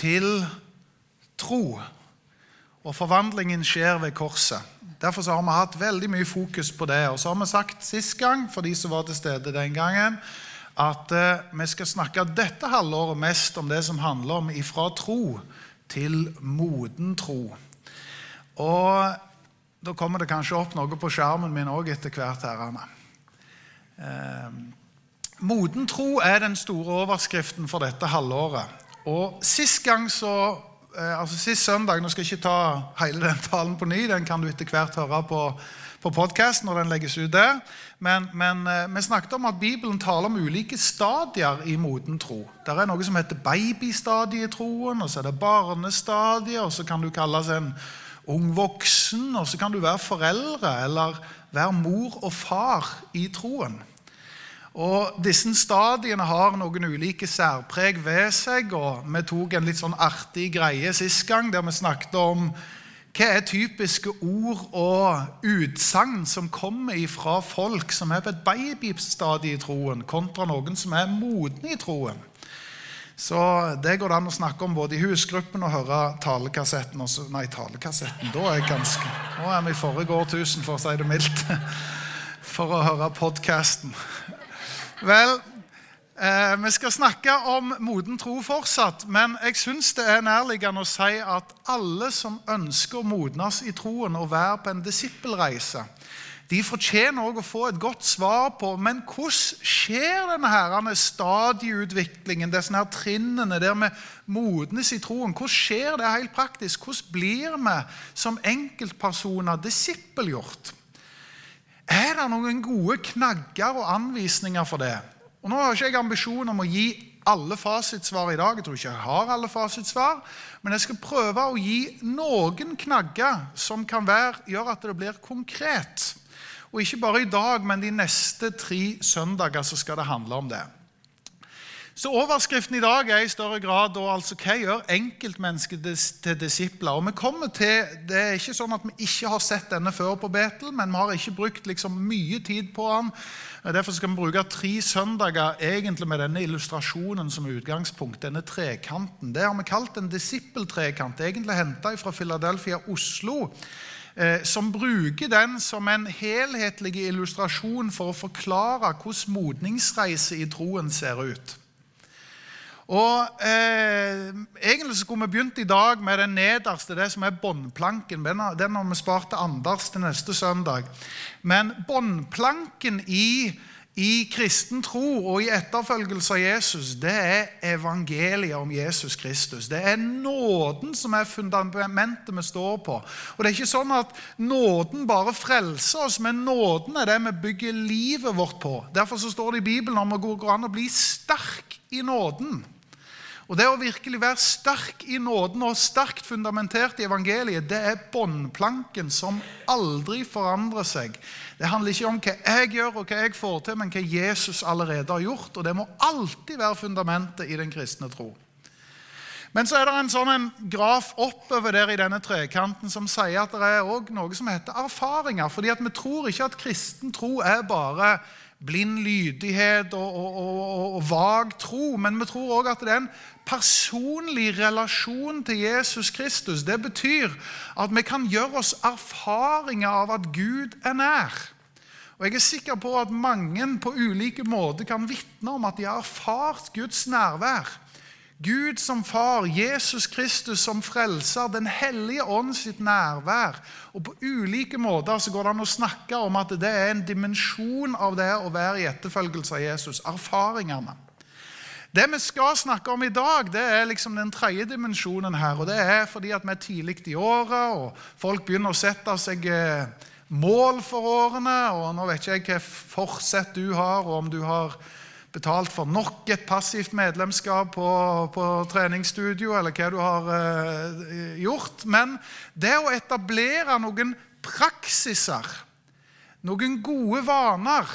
til tro. Og forvandlingen skjer ved korset. Derfor har vi hatt veldig mye fokus på det. Og så har vi sagt sist gang, for de som var til stede den gangen, at eh, vi skal snakke dette halvåret mest om det som handler om ifra tro til moden tro. Og da kommer det kanskje opp noe på skjermen min òg etter hvert. herrene. Eh, moden tro er den store overskriften for dette halvåret. Og Sist gang så, eh, altså sist søndag Nå skal jeg ikke ta hele den talen på ny. Den kan du etter hvert høre på, på podkast når den legges ut der. Men, men eh, vi snakket om at Bibelen taler om ulike stadier i moden tro. Det er noe som heter babystadiet i troen, og så er det barnestadiet, og så kan du kalles en ung voksen, og så kan du være foreldre eller være mor og far i troen. Og Disse stadiene har noen ulike særpreg ved seg. og Vi tok en litt sånn artig greie sist gang der vi snakket om hva er typiske ord og utsagn som kommer fra folk som er på et babystadie i troen, kontra noen som er modne i troen. Så Det går det an å snakke om både i husgruppen og høre talekassetten. Også, nei, talekassetten, da er jeg ganske Nå er vi i forrige årtusen, for å si det mildt. For å høre podkasten. Vel, eh, vi skal snakke om moden tro fortsatt, men jeg syns det er nærliggende å si at alle som ønsker å modnes i troen og være på en disippelreise, de fortjener også å få et godt svar på men hvordan skjer denne her stadieutviklingen, disse her trinnene der vi modnes i troen. Hvordan skjer det helt praktisk? Hvordan blir vi som enkeltpersoner disippelgjort? Er det noen gode knagger og anvisninger for det? Og Nå har ikke jeg ambisjon om å gi alle fasitsvar i dag. Jeg tror ikke jeg har alle fasitsvar, Men jeg skal prøve å gi noen knagger som kan være, gjøre at det blir konkret. Og ikke bare i dag, men de neste tre søndager så skal det handle om det. Så Overskriften i dag er i større grad da, altså, hva gjør enkeltmennesket til disipler. Og vi kommer til, Det er ikke sånn at vi ikke har sett denne før på Betel, men vi har ikke brukt liksom mye tid på den. Derfor skal vi bruke tre søndager egentlig med denne illustrasjonen som utgangspunkt. denne trekanten. Det har vi kalt en disippeltrekant, egentlig henta fra Philadelphia, Oslo. Eh, som bruker den som en helhetlig illustrasjon for å forklare hvordan modningsreise i troen ser ut. Og eh, Egentlig skulle vi begynt i dag med den nederste, det som er båndplanken. Den har vi spart til Anders til neste søndag. Men båndplanken i i kristen tro og i etterfølgelse av Jesus, det er evangeliet om Jesus Kristus. Det er nåden som er fundamentet vi står på. Og Det er ikke sånn at nåden bare frelser oss, men nåden er det vi bygger livet vårt på. Derfor så står det i Bibelen om det går an å bli sterk i nåden. Og Det å virkelig være sterk i nåden og sterkt fundamentert i evangeliet, det er båndplanken som aldri forandrer seg. Det handler ikke om hva jeg gjør og hva jeg får til, men hva Jesus allerede har gjort. Og det må alltid være fundamentet i den kristne tro. Men så er det en sånn en graf oppover der i denne trekanten som sier at det er også noe som heter erfaringer. fordi at vi tror ikke at kristen tro er bare blind lydighet og, og, og, og, vag tro. Men vi tror òg at det er en personlig relasjon til Jesus Kristus. Det betyr at vi kan gjøre oss erfaringer av at Gud er nær. Og Jeg er sikker på at mange på ulike måter kan vitne om at de har erfart Guds nærvær. Gud som far, Jesus Kristus som frelser, Den hellige ånd sitt nærvær. Og På ulike måter så går det an å snakke om at det er en dimensjon av det å være i etterfølgelse av Jesus. Erfaringene. Det vi skal snakke om i dag, det er liksom den tredje dimensjonen her. og Det er fordi at vi er tidlig i året, og folk begynner å sette seg eh, mål for årene. og Nå vet ikke jeg hva forsett du har, og om du har betalt for nok et passivt medlemskap på, på treningsstudio, eller hva du har eh, gjort. Men det å etablere noen praksiser, noen gode vaner,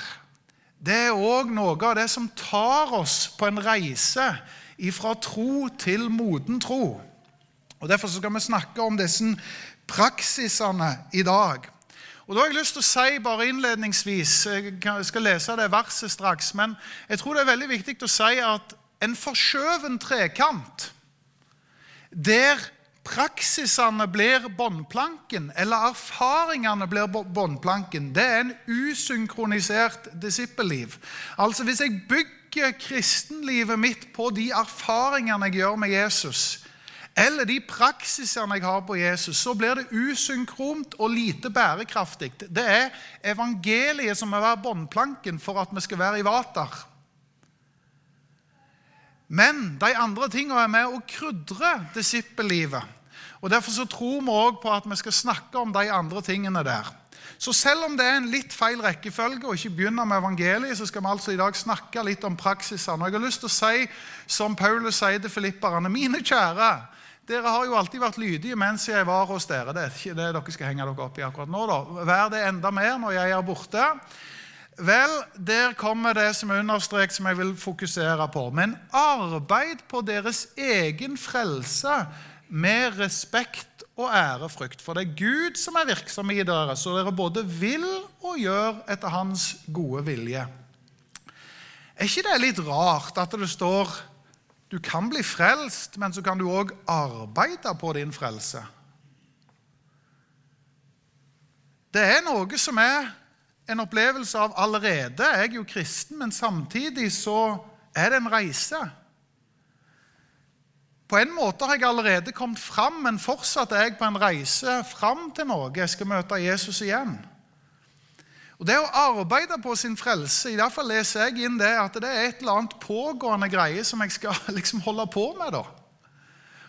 det er òg noe av det som tar oss på en reise fra tro til moden tro. Og Derfor skal vi snakke om disse praksisene i dag. Og da har jeg lyst til å si bare innledningsvis Jeg skal lese det verset straks. Men jeg tror det er veldig viktig å si at en forskjøven trekant der praksisene blir båndplanken, eller erfaringene blir båndplanken, det er en usynkronisert disippelliv. Altså Hvis jeg bygger kristenlivet mitt på de erfaringene jeg gjør med Jesus, eller de praksisene jeg har på Jesus, så blir det usynkront og lite bærekraftig. Det er evangeliet som må være båndplanken for at vi skal være i vater. Men de andre tingene er med å krydre disippellivet. Og Derfor så tror vi òg på at vi skal snakke om de andre tingene der. Så selv om det er en litt feil rekkefølge og ikke begynner med evangeliet, så skal vi altså i dag snakke litt om praksisene. Og jeg har lyst til å si, som Paulus sier til filipperne, mine kjære, dere har jo alltid vært lydige mens jeg var hos dere. Det er ikke det dere skal henge dere opp i akkurat nå. da. Vær det enda mer når jeg er borte. Vel, der kommer det som er understreket, som jeg vil fokusere på. Men arbeid på deres egen frelse med respekt og ærefrykt. For det er Gud som er virksom i dere, så dere både vil og gjør etter Hans gode vilje. Er ikke det litt rart at det står du kan bli frelst, men så kan du òg arbeide på din frelse? Det er noe som er en opplevelse av allerede. Jeg er jo kristen, men samtidig så er det en reise. På en måte har jeg allerede kommet fram, men fortsatt er jeg på en reise fram til noe. Jeg skal møte Jesus igjen. Og Det å arbeide på sin frelse, i hvert fall leser jeg inn det, at det er et eller annet pågående greie som jeg skal liksom holde på med. da.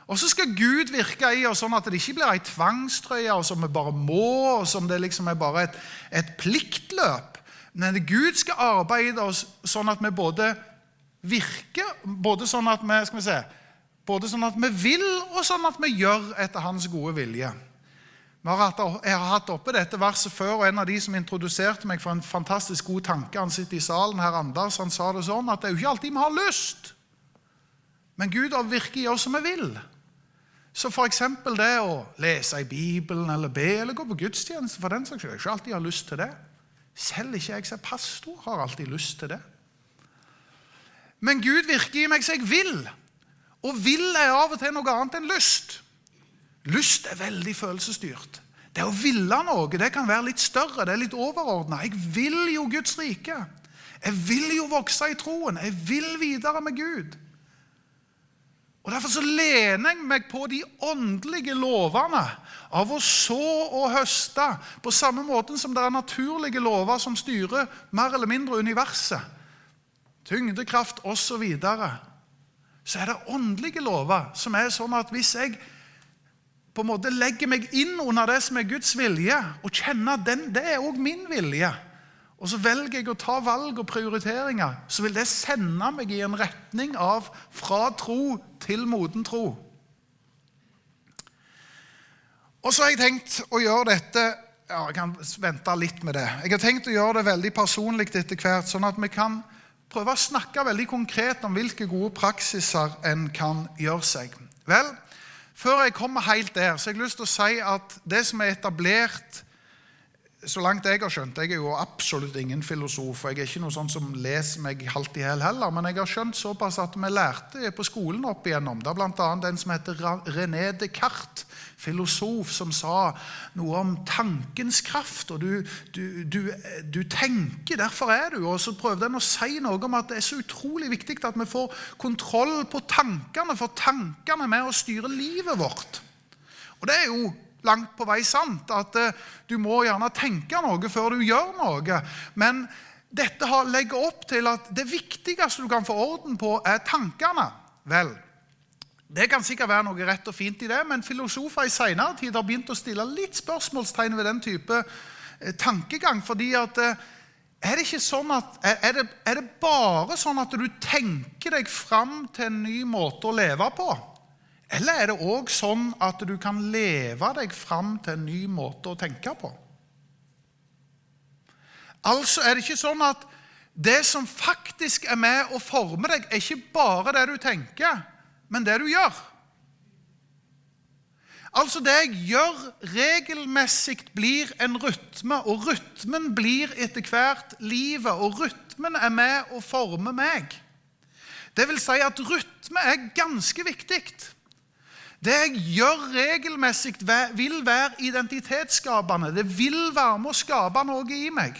Og så skal Gud virke i oss sånn at det ikke blir ei tvangstrøye og som vi bare må, og som det liksom er bare et, et pliktløp. Men Gud skal arbeide oss sånn at vi både virker, både sånn at vi, skal vi se, både sånn at vi vil, og sånn at vi gjør etter Hans gode vilje. Har jeg har hatt oppe dette verset før, og en av de som introduserte meg for en fantastisk god tanke, han sitter i salen her, Anders, han sa det sånn at det er jo ikke alltid vi har lyst. Men Gud virker i oss som vi vil. Så f.eks. det å lese i Bibelen eller be eller gå på gudstjeneste for den saks skyld. Jeg ikke alltid har lyst til det. Selv ikke jeg som er pastor har alltid lyst til det. Men Gud virker i meg som jeg vil. Og vil er av og til noe annet enn lyst. Lyst er veldig følelsesstyrt. Det å ville noe det kan være litt større, det er litt overordna. Jeg vil jo Guds rike. Jeg vil jo vokse i troen. Jeg vil videre med Gud. Og Derfor så lener jeg meg på de åndelige lovene av å så og høste, på samme måte som det er naturlige lover som styrer mer eller mindre universet. Tyngdekraft osv. Så, videre. så er det åndelige lover som er sånn at hvis jeg på en måte legger meg inn under det som er Guds vilje, og kjenner at den, det er òg min vilje, og så velger jeg å ta valg og prioriteringer, så vil det sende meg i en retning av fra tro til moden tro. Og så har jeg tenkt å gjøre dette ja, Jeg kan vente litt med det. Jeg har tenkt å gjøre det veldig personlig etter hvert, sånn at vi kan prøve å snakke veldig konkret om hvilke gode praksiser en kan gjøre seg. Vel, før jeg kommer helt der, så har jeg lyst til å si at det som er etablert så langt jeg har skjønt Jeg er jo absolutt ingen filosof. og Jeg er ikke noe sånn som leser meg halvt i hæl heller. Men jeg har skjønt såpass at vi lærte på skolen opp igjennom. Det er bl.a. en som heter René Descartes, filosof, som sa noe om tankens kraft. Og du, du, du, du tenker, derfor er du. Og så prøvde en å si noe om at det er så utrolig viktig at vi får kontroll på tankene, for tankene er med å styre livet vårt. Og det er jo langt på vei sant. At uh, du må gjerne tenke noe før du gjør noe. Men dette legger opp til at det viktigste du kan få orden på, er tankene. Vel, det kan sikkert være noe rett og fint i det, men filosofer i senere tid har begynt å stille litt spørsmålstegn ved den type uh, tankegang. fordi at uh, er det, sånn at, er, det, er det bare sånn at du tenker deg fram til en ny måte å leve på? Eller er det òg sånn at du kan leve deg fram til en ny måte å tenke på? Altså er det ikke sånn at det som faktisk er med å forme deg, er ikke bare det du tenker, men det du gjør. Altså det jeg gjør regelmessig, blir en rytme, og rytmen blir etter hvert livet. Og rytmen er med å forme meg. Det vil si at rytme er ganske viktig. Det jeg gjør regelmessig, vil være identitetsskapende. Det vil være med å skape noe i meg.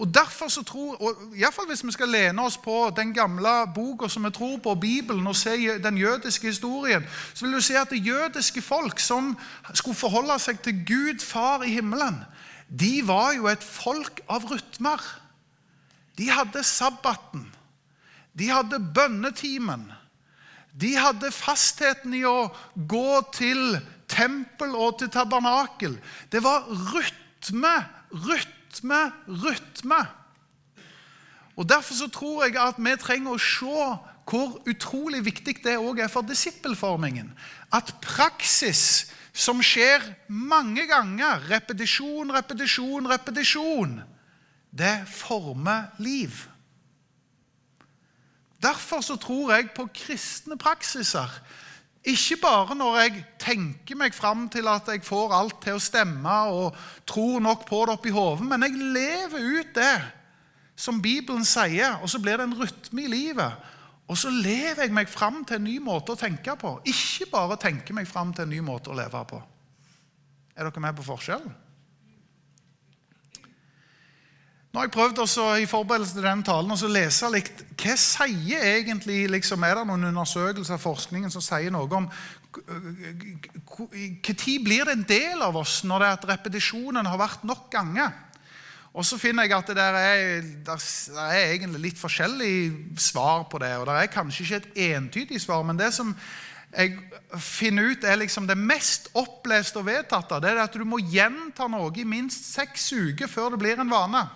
Og derfor så tror, og i fall Hvis vi skal lene oss på den gamle boka som vi tror på, Bibelen, og se den jødiske historien, så vil du se at det jødiske folk som skulle forholde seg til Gud far i himmelen, de var jo et folk av rytmer. De hadde sabbaten. De hadde bønnetimen. De hadde fastheten i å gå til tempel og til tabernakel. Det var rytme, rytme, rytme. Og Derfor så tror jeg at vi trenger å se hvor utrolig viktig det òg er for disippelformingen. At praksis som skjer mange ganger, repetisjon, repetisjon, repetisjon, det former liv. Derfor så tror jeg på kristne praksiser. Ikke bare når jeg tenker meg fram til at jeg får alt til å stemme og tror nok på det oppi hodet, men jeg lever ut det som Bibelen sier, og så blir det en rytme i livet. Og så lever jeg meg fram til en ny måte å tenke på. Ikke bare tenke meg fram til en ny måte å leve på. Er dere med på forskjellen? Nå har jeg prøvd også i forberedelse til denne talen å lese litt hva sier egentlig, liksom, Er det noen undersøkelser av forskningen som sier noe om Når blir det en del av oss når det er at repetisjonen har vært nok ganger? Og så finner jeg at det der er, der er egentlig litt forskjellig svar på det. Og det er kanskje ikke et entydig svar, men det som jeg finner ut er liksom det mest oppleste og vedtatte, det er at du må gjenta noe i minst seks uker før det blir en vane.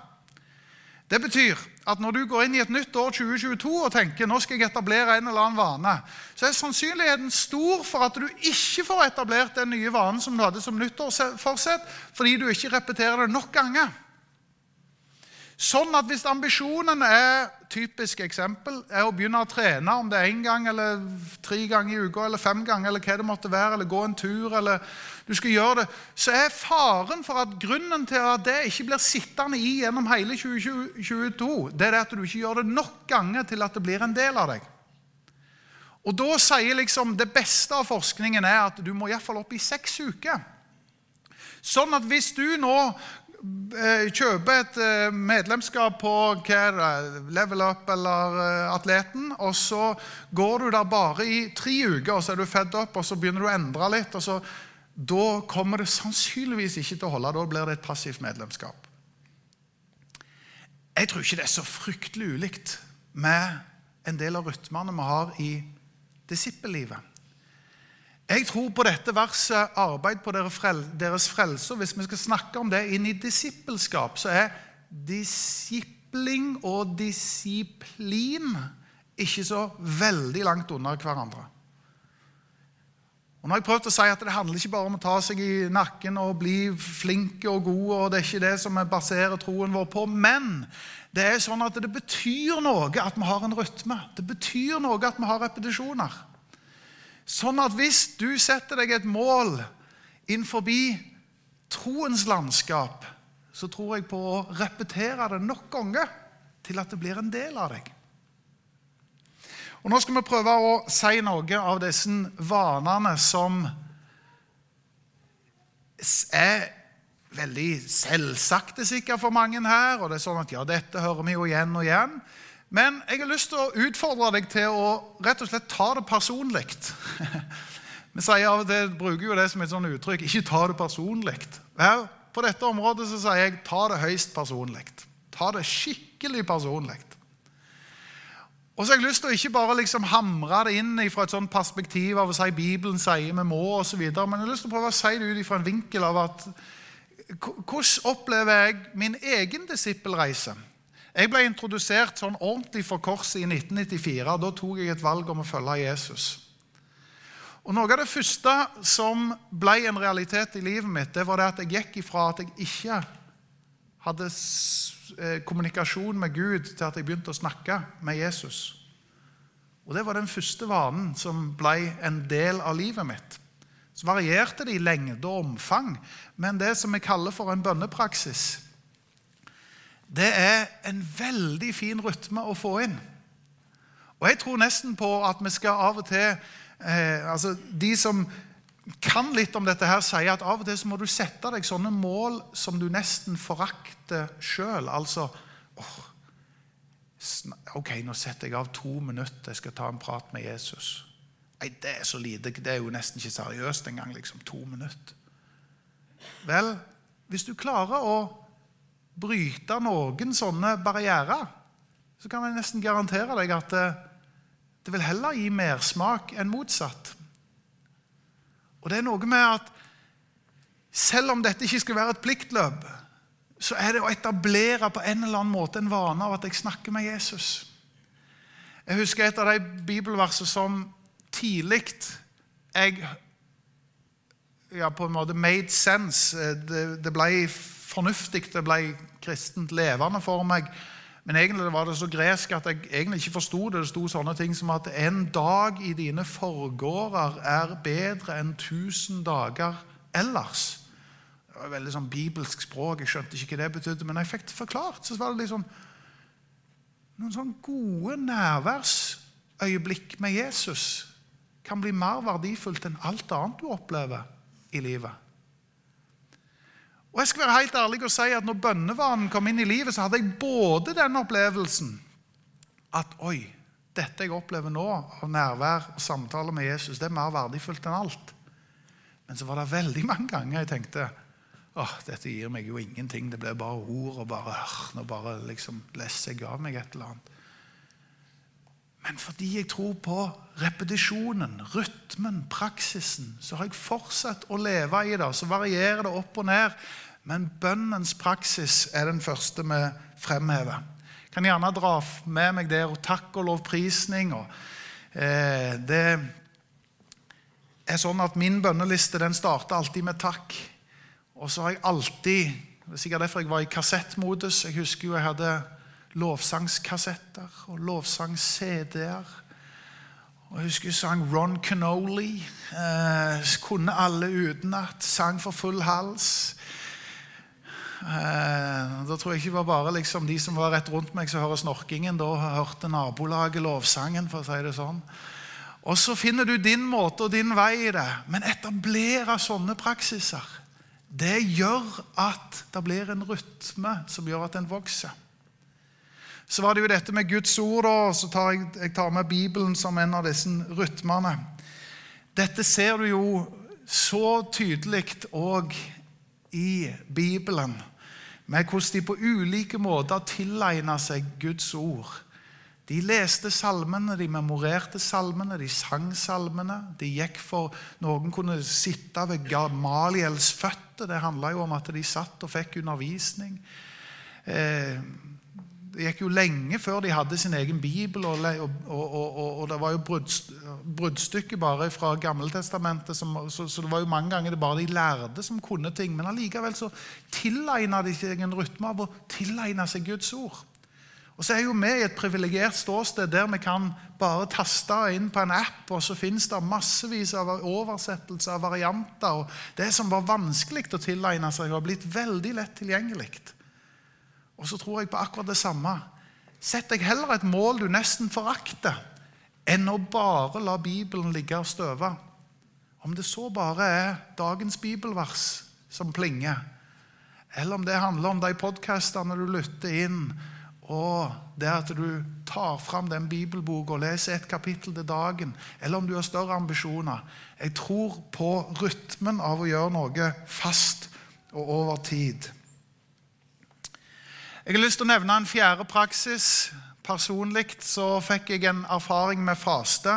Det betyr at når du går inn i et nytt år 2022 og tenker nå skal jeg etablere en eller annen vane, så er sannsynligheten stor for at du ikke får etablert den nye vanen som du hadde som nyttårsforsett, fordi du ikke repeterer det nok ganger. Sånn at hvis ambisjonen er typisk eksempel, er å begynne å trene, om det er én gang eller tre ganger i uka eller fem ganger, eller hva det måtte være, eller gå en tur, eller du skal gjøre det, så er faren for at grunnen til at det ikke blir sittende i gjennom hele 2022, det er at du ikke gjør det nok ganger til at det blir en del av deg. Og da sier liksom Det beste av forskningen er at du må iallfall opp i seks uker. Sånn at hvis du nå kjøper et eh, medlemskap på Level Up eller eh, Atleten, og så går du der bare i tre uker, og så er du fedd opp, og så begynner du å endre litt. og så, Da kommer det sannsynligvis ikke til å holde. Da blir det et passivt medlemskap. Jeg tror ikke det er så fryktelig ulikt med en del av rytmene vi har i disippellivet. Jeg tror på dette verset 'arbeid på deres frelse'. Hvis vi skal snakke om det inn i disippelskap, så er disipling og disiplin ikke så veldig langt unna hverandre. Og nå har jeg prøvd å si at Det handler ikke bare om å ta seg i nakken og bli flink og god, og det er ikke det som vi baserer troen vår på. Men det er sånn at det betyr noe at vi har en rytme. Det betyr noe at vi har repetisjoner. Sånn at hvis du setter deg et mål innenfor troens landskap, så tror jeg på å repetere det nok ganger til at det blir en del av deg. Og Nå skal vi prøve å si noe av disse vanene som er veldig selvsagte sikkert for mange her. og det er sånn at ja, dette hører vi jo igjen og igjen. Men jeg har lyst til å utfordre deg til å rett og slett ta det personlig. Vi sier av og til, bruker jo det som et sånt uttrykk. Ikke ta det personlig. På dette området så sier jeg ta det høyst personlig. Ta det skikkelig personlig. Og så har jeg lyst til å ikke bare liksom hamre det inn fra et sånt perspektiv av å si Bibelen sier vi må osv., men jeg har lyst til å prøve å si det ut fra en vinkel av at hvordan opplever jeg min egen disippelreise? Jeg ble introdusert sånn ordentlig for korset i 1994. Da tok jeg et valg om å følge Jesus. Og Noe av det første som ble en realitet i livet mitt, det var det at jeg gikk ifra at jeg ikke hadde eh, kommunikasjon med Gud, til at jeg begynte å snakke med Jesus. Og Det var den første vanen som ble en del av livet mitt. Så varierte det i lengde og omfang, men det som vi kaller for en bønnepraksis, det er en veldig fin rytme å få inn. Og Jeg tror nesten på at vi skal av og til eh, altså De som kan litt om dette, her, sier at av og til så må du sette deg sånne mål som du nesten forakter sjøl. Altså oh, Ok, nå setter jeg av to minutter, jeg skal ta en prat med Jesus. Nei, det er så lite. Det er jo nesten ikke seriøst engang. liksom, To minutter. Vel, hvis du klarer å bryte noen sånne barrierer, så kan jeg nesten garantere deg at det, det vil heller gi mersmak enn motsatt. Og det er noe med at selv om dette ikke skal være et pliktløp, så er det å etablere på en eller annen måte en vane av at jeg snakker med Jesus. Jeg husker et av de bibelversene som tidlig jeg ja, på en måte made sense. Det, det ble fornuftig, det ble kristent levende for meg. Men egentlig var det så gresk at jeg egentlig ikke forsto det. Det sto sånne ting som at en dag i dine forgårder er bedre enn tusen dager ellers. Det var veldig sånn bibelsk språk. Jeg skjønte ikke hva det betydde, men jeg fikk det forklart. Så var det liksom noen sånn gode nærværsøyeblikk med Jesus kan bli mer verdifullt enn alt annet du opplever i livet. Og jeg skal være helt ærlig og si at når bønnevanen kom inn i livet, så hadde jeg både den opplevelsen at oi, dette jeg opplever nå av nærvær og samtale med Jesus, det er mer verdifullt enn alt. Men så var det veldig mange ganger jeg tenkte åh, dette gir meg jo ingenting. Det blir bare ord og bare, nå bare liksom leser jeg av meg et eller annet. Men fordi jeg tror på repetisjonen, rytmen, praksisen, så har jeg fortsatt å leve i det. Så varierer det opp og ned. Men bønnens praksis er den første vi fremhever. Jeg kan gjerne dra med meg der og takk og lovprisning. Og, eh, det er sånn at Min bønneliste den starter alltid med takk. Og så har jeg alltid Det er sikkert derfor jeg var i kassettmodus. Jeg husker jo jeg hadde lovsangskassetter og lovsangs-CD-er. Og Jeg husker jeg sang Ron Canoli. Eh, kunne alle utenat. Sang for full hals. Eh, da tror jeg ikke det var bare liksom de som var rett rundt meg, som hører snorkingen. Da hørte nabolaget lovsangen, for å si det sånn. Og så finner du din måte og din vei i det. Men etablere sånne praksiser, det gjør at det blir en rytme som gjør at en vokser. Så var det jo dette med Guds ord, og så tar jeg, jeg tar med Bibelen som en av disse rytmene. Dette ser du jo så tydelig òg i Bibelen med hvordan de på ulike måter tilegna seg Guds ord. De leste salmene, de memorerte salmene, de sang salmene. De gikk for Noen kunne sitte ved Gamaliels føtter. Det handla jo om at de satt og fikk undervisning. Eh, det gikk jo lenge før de hadde sin egen bibel, og, og, og, og det var jo bruddstykker bare fra Gammeltestamentet. Så, så, det var jo mange ganger det bare de lærde som kunne ting. Men allikevel så tilegna de seg en rytme av å tilegne seg Guds ord. Og så er jo vi i et privilegert ståsted der vi kan bare taste inn på en app, og så finnes det massevis av oversettelser av varianter. og Det som var vanskelig å tilegne seg, har blitt veldig lett tilgjengelig. Og så tror jeg på akkurat det samme. Sett deg heller et mål du nesten forakter, enn å bare la Bibelen ligge og støve. Om det så bare er dagens bibelvers som plinger, eller om det handler om de podkastene du lytter inn, og det at du tar fram den bibelboka og leser et kapittel til dagen, eller om du har større ambisjoner. Jeg tror på rytmen av å gjøre noe fast og over tid. Jeg har lyst til å nevne en fjerde praksis. Personlig så fikk jeg en erfaring med faste.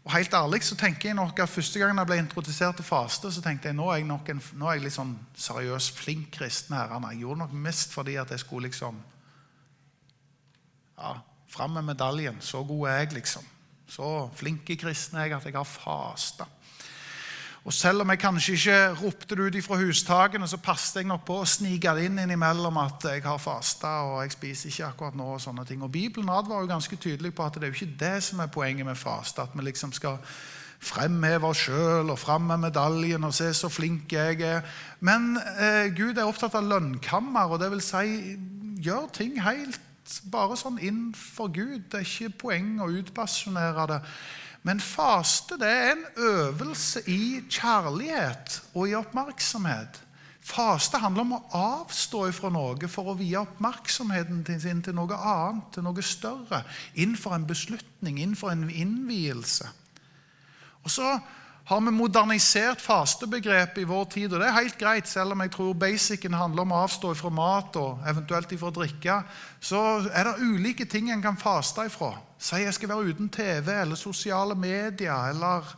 Og helt ærlig så tenker jeg nok at Første gang jeg ble introdusert til faste, så tenkte jeg nå er jeg, nok en, nå er jeg litt sånn seriøs, flink kristen her. Jeg gjorde nok mest fordi at jeg skulle liksom ja, Fram med medaljen. Så god er jeg, liksom. Så flink kristen er jeg at jeg har fasta. Og selv om jeg kanskje ikke ropte det ut fra hustakene, så passet jeg nok på å snike det inn innimellom at jeg har fasta og jeg spiser ikke akkurat nå. Og sånne ting. Og Bibelen advarer jo ganske tydelig på at det er jo ikke det som er poenget med faste. At vi liksom skal fremheve oss sjøl og fram med medaljen og se så flink jeg er. Men eh, Gud er opptatt av lønnkammer, og det vil si gjør ting helt bare sånn inn for Gud. Det er ikke poeng å utpasjonere det. Men faste det er en øvelse i kjærlighet og i oppmerksomhet. Faste handler om å avstå fra noe for å vie oppmerksomheten sin til noe annet, til noe større. Innenfor en beslutning, innenfor en innvielse. Og så har vi modernisert fastebegrepet i vår tid. og Det er helt greit, selv om jeg tror basicen handler om å avstå fra mat og eventuelt ifra drikke. Så er det ulike ting en kan faste ifra. Si jeg skal være uten TV eller sosiale medier eller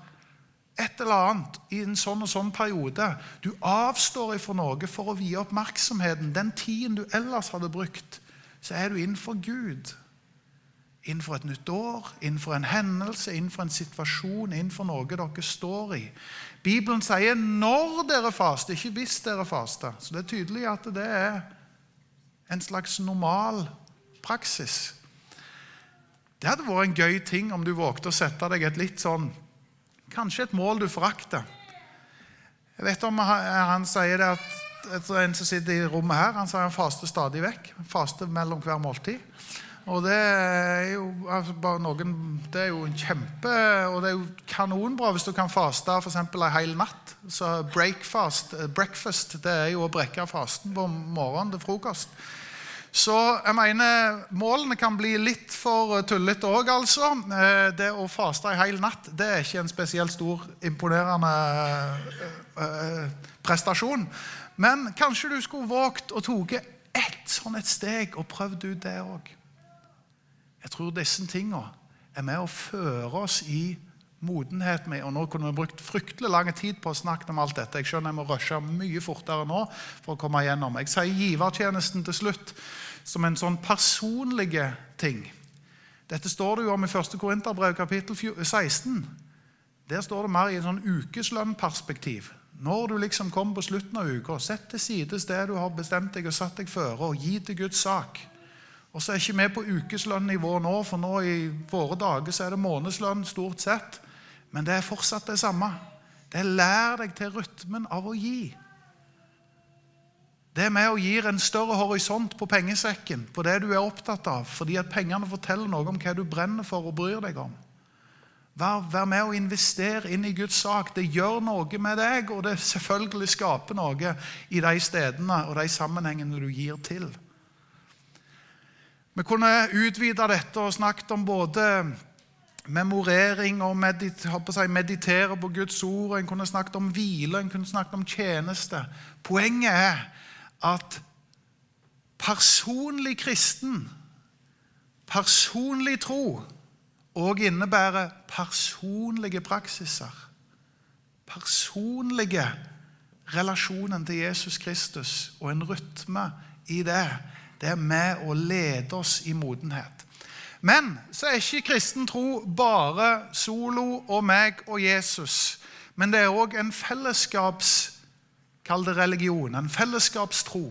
et eller annet i en sånn og sånn periode. Du avstår ifra noe for å vie oppmerksomheten. Den tiden du ellers hadde brukt, så er du innenfor Gud innenfor et nytt år, innenfor en hendelse, innenfor en situasjon, innenfor noe dere står i. Bibelen sier 'når dere faster', ikke 'hvis dere faster'. Så det er tydelig at det er en slags normal praksis. Det hadde vært en gøy ting om du vågte å sette deg et litt sånn Kanskje et mål du forakter. Jeg vet om han, sier det at en som sitter i rommet her, han sier han faster stadig vekk. Faster mellom hver måltid. Og det er jo altså bare noen, det er jo en kjempe Og det er jo kanonbra hvis du kan faste f.eks. en hel natt. Så breakfast, eh, breakfast det er jo å brekke fasten på morgenen til frokost. Så jeg mener målene kan bli litt for tullete òg, altså. Eh, det å faste en hel natt det er ikke en spesielt stor, imponerende eh, prestasjon. Men kanskje du skulle våget å tatt ett sånn et steg og prøvd ut det òg. Jeg tror disse tingene er med å føre oss i modenhet med. Og nå kunne vi brukt fryktelig lang tid på å snakke om alt dette. Jeg skjønner jeg må rushe mye fortere nå for å komme igjennom. Jeg sier givertjenesten til slutt som en sånn personlig ting. Dette står det jo om i 1. Korinterbrev kapittel 16. Der står det mer i en sånn ukeslønnperspektiv. Når du liksom kommer på slutten av uka, sett til side det du har bestemt deg og satt deg føre, og gi til Guds sak. Og så er ikke vi på ukeslønnnivå nå, for nå i våre dager så er det månedslønn stort sett. Men det er fortsatt det samme. Det er lær deg til rytmen av å gi. Det er med og gir en større horisont på pengesekken, på det du er opptatt av, fordi at pengene forteller noe om hva du brenner for og bryr deg om. Vær, vær med og investere inn i Guds sak. Det gjør noe med deg, og det selvfølgelig skaper noe i de stedene og de sammenhengene du gir til. Vi kunne utvide dette og snakket om både memorering og medit si, meditere på Guds ord. En kunne snakket om hvile, en kunne snakket om tjeneste. Poenget er at personlig kristen, personlig tro, òg innebærer personlige praksiser. Personlige relasjonen til Jesus Kristus og en rytme i det det er med å lede oss i modenhet. Men så er ikke kristen tro bare solo og meg og Jesus. Men det er òg en fellesskaps Kall det religion. En fellesskapstro.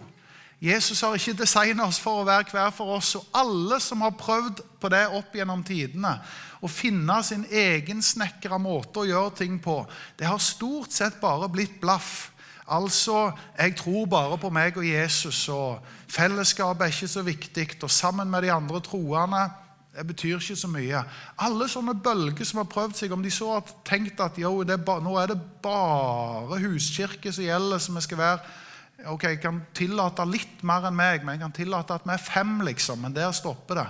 Jesus har ikke designet oss for å være hver for oss. Og alle som har prøvd på det opp gjennom tidene, å finne sin egen snekra måte å gjøre ting på, det har stort sett bare blitt blaff. Altså, jeg tror bare på meg og Jesus, og fellesskapet er ikke så viktig. Og sammen med de andre troende det betyr ikke så mye. Alle sånne bølger som har prøvd seg, om de så har tenkt at jo, er nå er det bare huskirke som gjelder, som vi skal være Ok, jeg kan tillate litt mer enn meg, men jeg kan tillate at vi er fem, liksom. Men der stopper det.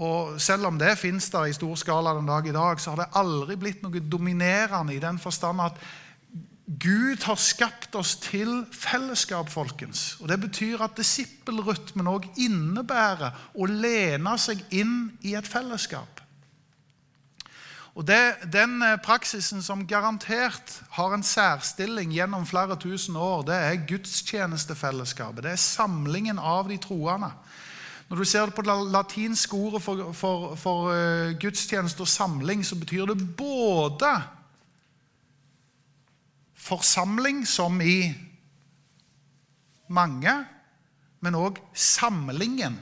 Og selv om det fins der i stor skala den dag i dag, så har det aldri blitt noe dominerende i den forstand at Gud har skapt oss til fellesskap, folkens. Og Det betyr at disippelrytmen òg innebærer å lene seg inn i et fellesskap. Og det, Den eh, praksisen som garantert har en særstilling gjennom flere tusen år, det er gudstjenestefellesskapet. Det er samlingen av de troende. Når du ser det på det latinske ordet for, for, for uh, gudstjeneste og samling, så betyr det både forsamling som i mange, men òg samlingen.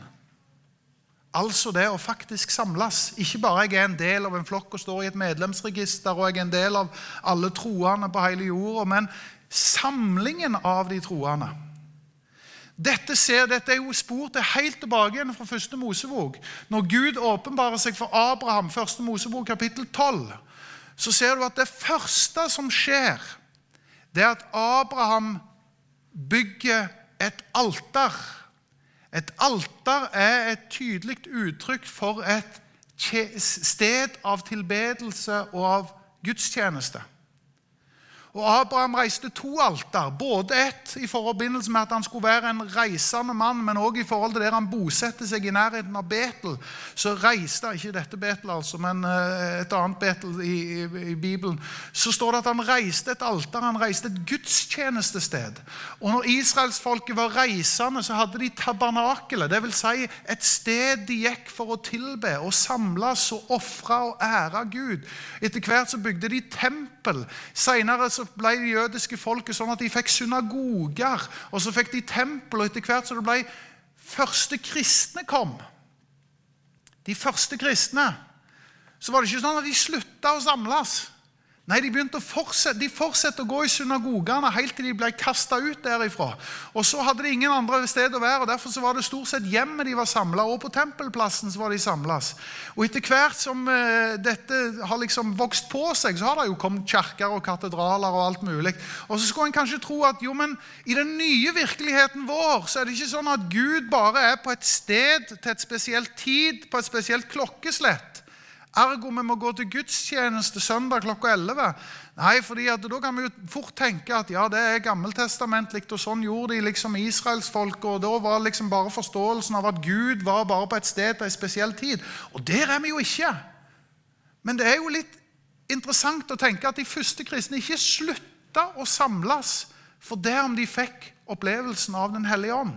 Altså det å faktisk samles. Ikke bare jeg er en del av en flokk og står i et medlemsregister og jeg er en del av alle troende på hele jorda, men samlingen av de troende. Dette, ser, dette er jo spor til helt tilbake igjen fra første Mosebok. Når Gud åpenbarer seg for Abraham, første Mosebok kapittel 12, så ser du at det første som skjer, det er at Abraham bygger et alter. Et alter er et tydelig uttrykk for et sted av tilbedelse og av gudstjeneste. Og Abraham reiste to alter. Både ett i forbindelse med at han skulle være en reisende mann, men òg i forhold til der han bosatte seg i nærheten av Betel. Så reiste ikke dette Betel, altså, men eh, et annet Betel i, i, i, Bibelen. Så står det at han reiste et alter, han reiste et gudstjenestested. Og når israelsfolket var reisende, så hadde de tabernakelet, dvs. Si et sted de gikk for å tilbe og samles og ofre og ære Gud. Etter hvert så bygde de tempel. Senere så ble det jødiske folket sånn at de fikk synagoger, og så fikk de tempel, og etter hvert så det ble første kristne kom, de første kristne, så var det ikke sånn at de slutta å samles. Nei, de begynte å fortsette, de fortsatte å gå i synagogene helt til de ble kasta ut derifra. Og Så hadde de ingen andre sted å være, og derfor så var det stort sett hjemmet de var samla. Og på tempelplassen så var de samlet. Og etter hvert som uh, dette har liksom vokst på seg, så har det jo kommet kirker og katedraler og alt mulig. Og så skulle en kanskje tro at jo, men i den nye virkeligheten vår så er det ikke sånn at Gud bare er på et sted til et spesielt tid, på et spesielt klokkeslett. Ergo vi må gå til gudstjeneste søndag klokka 11. Nei, fordi Da kan vi jo fort tenke at ja, det er gammeltestamentlig, og sånn gjorde de liksom israelsfolket. og Da var liksom bare forståelsen av at Gud var bare på et sted på en spesiell tid. Og der er vi jo ikke. Men det er jo litt interessant å tenke at de første kristne ikke slutta å samles for det om de fikk opplevelsen av Den hellige ånd.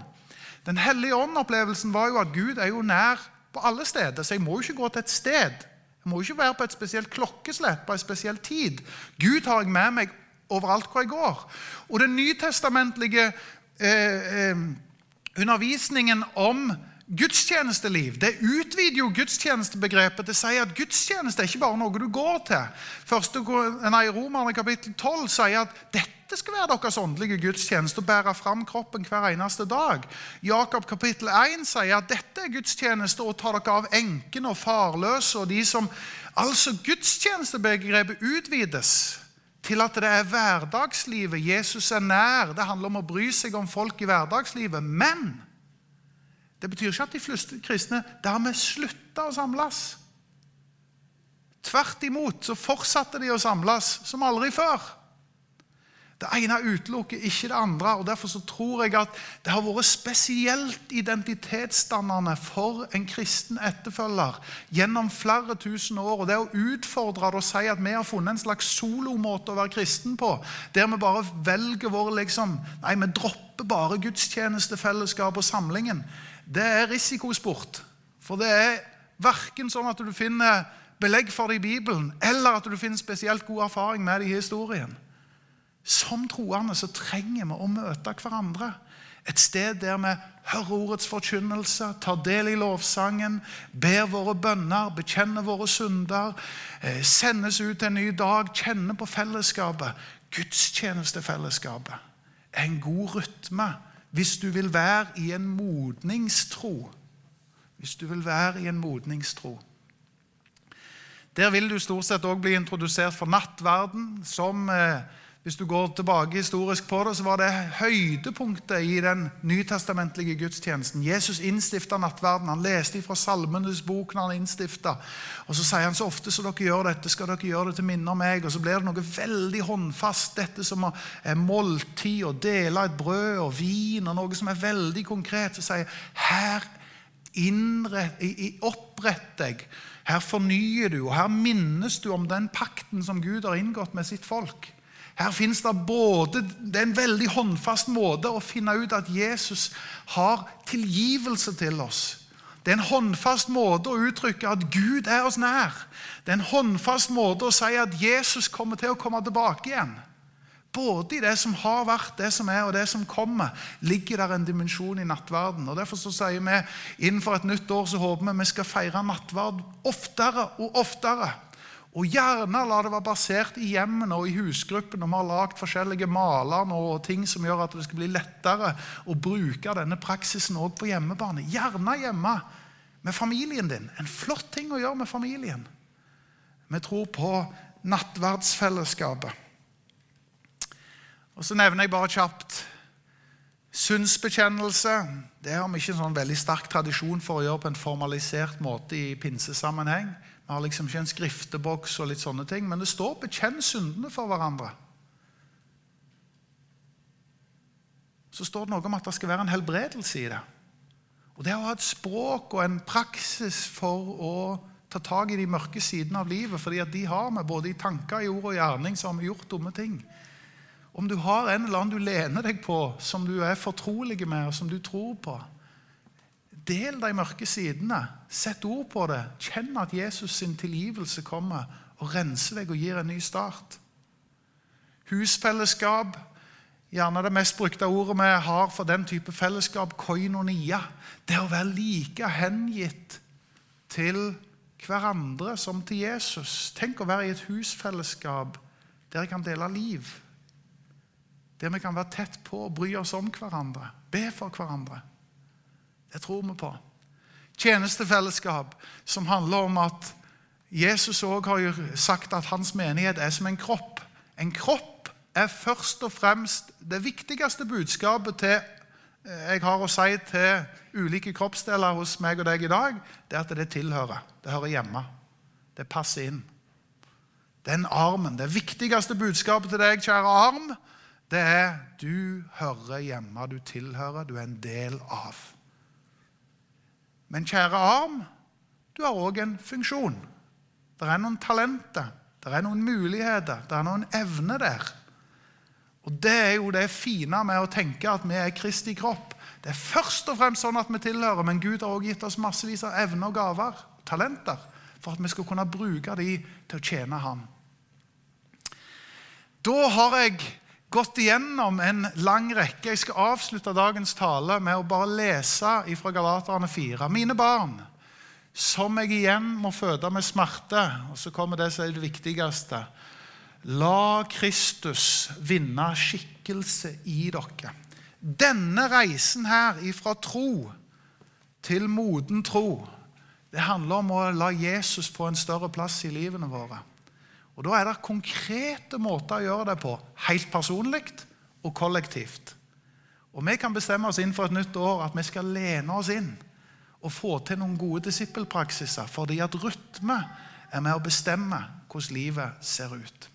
Den hellige ånd-opplevelsen var jo at Gud er jo nær på alle steder, så jeg må jo ikke gå til et sted. Må ikke være på et spesielt klokkeslett på en spesiell tid. Gud har jeg med meg overalt hvor jeg går. Og den nytestamentlige eh, eh, undervisningen om gudstjenesteliv det utvider jo gudstjenestebegrepet Det sier si at gudstjeneste er ikke bare noe du går til. Første, nei, Romerne kapittel 12 sier at dette skal være deres åndelige gudstjeneste, å bære fram kroppen hver eneste dag. Jakob kapittel 1 sier at dette er gudstjeneste, og ta dere av enkene og farløse og de som Altså, gudstjenestebegrepet utvides til at det er hverdagslivet. Jesus er nær. Det handler om å bry seg om folk i hverdagslivet. Men det betyr ikke at de fleste kristne dermed slutta å samles. Tvert imot så fortsatte de å samles som aldri før. Det ene utelukker ikke det andre. og Derfor så tror jeg at det har vært spesielt identitetsdannende for en kristen etterfølger gjennom flere tusen år. og Det å utfordre det og si at vi har funnet en slags solomåte å være kristen på, der vi bare velger vår liksom, Nei, vi dropper bare gudstjenestefellesskap og samlingen. Det er risikosport. For det er verken sånn at du finner belegg for det i Bibelen, eller at du finner spesielt god erfaring med det i historien. Som troende så trenger vi å møte hverandre. Et sted der vi hører ordets forkynnelse, tar del i lovsangen, ber våre bønner, bekjenner våre synder, eh, sendes ut en ny dag, kjenner på fellesskapet. Gudstjenestefellesskapet en god rytme hvis du vil være i en modningstro. Hvis du vil være i en modningstro. Der vil du stort sett òg bli introdusert for nattverden som eh, hvis du går tilbake historisk på det, så var det høydepunktet i den nytestamentlige gudstjenesten. Jesus innstifta nattverden. Han leste fra Salmenes bok når han innstifta. Og så sier han så ofte som dere gjør dette, skal dere gjøre det til minne om meg. Og så blir det noe veldig håndfast, dette som er måltid, å dele et brød og vin, og noe som er veldig konkret. Så sier her innrett, opprett deg. Her fornyer du, og her minnes du om den pakten som Gud har inngått med sitt folk. Her finnes det både Det er en veldig håndfast måte å finne ut at Jesus har tilgivelse til oss. Det er en håndfast måte å uttrykke at Gud er oss nær. Det er en håndfast måte å si at Jesus kommer til å komme tilbake igjen. Både i det som har vært, det som er, og det som kommer, ligger der en dimensjon i nattverden. Og Derfor så sier vi innenfor et nytt år så håper vi vi skal feire nattverd oftere og oftere. Og gjerne la det være basert i hjemmene og i husgruppen. Og vi har lagd forskjellige maler og ting som gjør at det skal bli lettere å bruke denne praksisen også på hjemmebane. Gjerne hjemme med familien din. En flott ting å gjøre med familien. Vi tror på nattverdsfellesskapet. Og Så nevner jeg bare kjapt Synsbekjennelse det har vi ikke en sånn veldig sterk tradisjon for å gjøre på en formalisert måte i pinsesammenheng. Vi har liksom ikke en skrifteboks og litt sånne ting, men det står 'bekjenn syndene for hverandre'. Så står det noe om at det skal være en helbredelse i det. Og Det å ha et språk og en praksis for å ta tak i de mørke sidene av livet, fordi at de har vi både i tanker, i ord og gjerning, så har vi gjort dumme ting. Om du har en eller annen du lener deg på, som du er fortrolig med, og som du tror på, del de mørke sidene. Sett ord på det. Kjenn at Jesus sin tilgivelse kommer og renser deg og gir en ny start. Husfellesskap, gjerne det mest brukte ordet vi har for den type fellesskap, koinonia. Det å være like hengitt til hverandre som til Jesus. Tenk å være i et husfellesskap der jeg kan dele liv der vi kan være tett på og bry oss om hverandre, be for hverandre. Det tror vi på. Tjenestefellesskap som handler om at Jesus også har sagt at hans menighet er som en kropp. En kropp er først og fremst det viktigste budskapet til, eh, jeg har å si til ulike kroppsdeler hos meg og deg i dag, det er at det tilhører. Det hører hjemme. Det passer inn. Den armen, det viktigste budskapet til deg, kjære arm, det er du hører hjemme, du tilhører, du er en del av. Men kjære arm, du har òg en funksjon. Det er noen talenter, det er noen muligheter, det er noen evner der. Og Det er jo det fine med å tenke at vi er Kristi kropp. Det er først og fremst sånn at vi tilhører, men Gud har også gitt oss massevis av evner og gaver, talenter, for at vi skal kunne bruke de til å tjene Ham. Da har jeg gått igjennom en lang rekke. Jeg skal avslutte dagens tale med å bare lese fra Galaterne 4. Mine barn, som jeg igjen må føde med smerte, og så kommer det som er det viktigste. La Kristus vinne skikkelse i dere. Denne reisen her ifra tro til moden tro, det handler om å la Jesus få en større plass i livene våre. Og Da er det konkrete måter å gjøre det på, helt personlig og kollektivt. Og Vi kan bestemme oss inn for et nytt år at vi skal lene oss inn og få til noen gode disippelpraksiser, fordi at rytme er med å bestemme hvordan livet ser ut.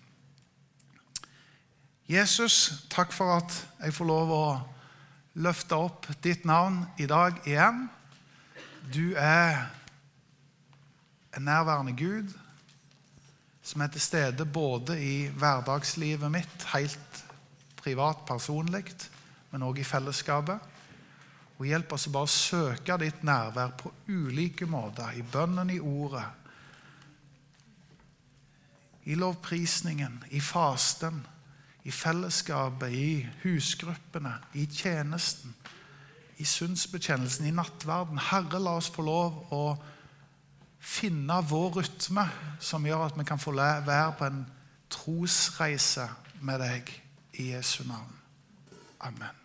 Jesus, takk for at jeg får lov å løfte opp ditt navn i dag igjen. Du er en nærværende Gud som er til stede både i hverdagslivet mitt, helt privat, personlig, men òg i fellesskapet. Og hjelp oss å bare søke ditt nærvær på ulike måter. I bønnen, i ordet, i lovprisningen, i fasten, i fellesskapet, i husgruppene, i tjenesten, i synsbekjennelsen, i nattverden. Herre, la oss få lov å finne vår rytme som gjør at vi kan få være på en trosreise med deg i Jesu navn. Amen.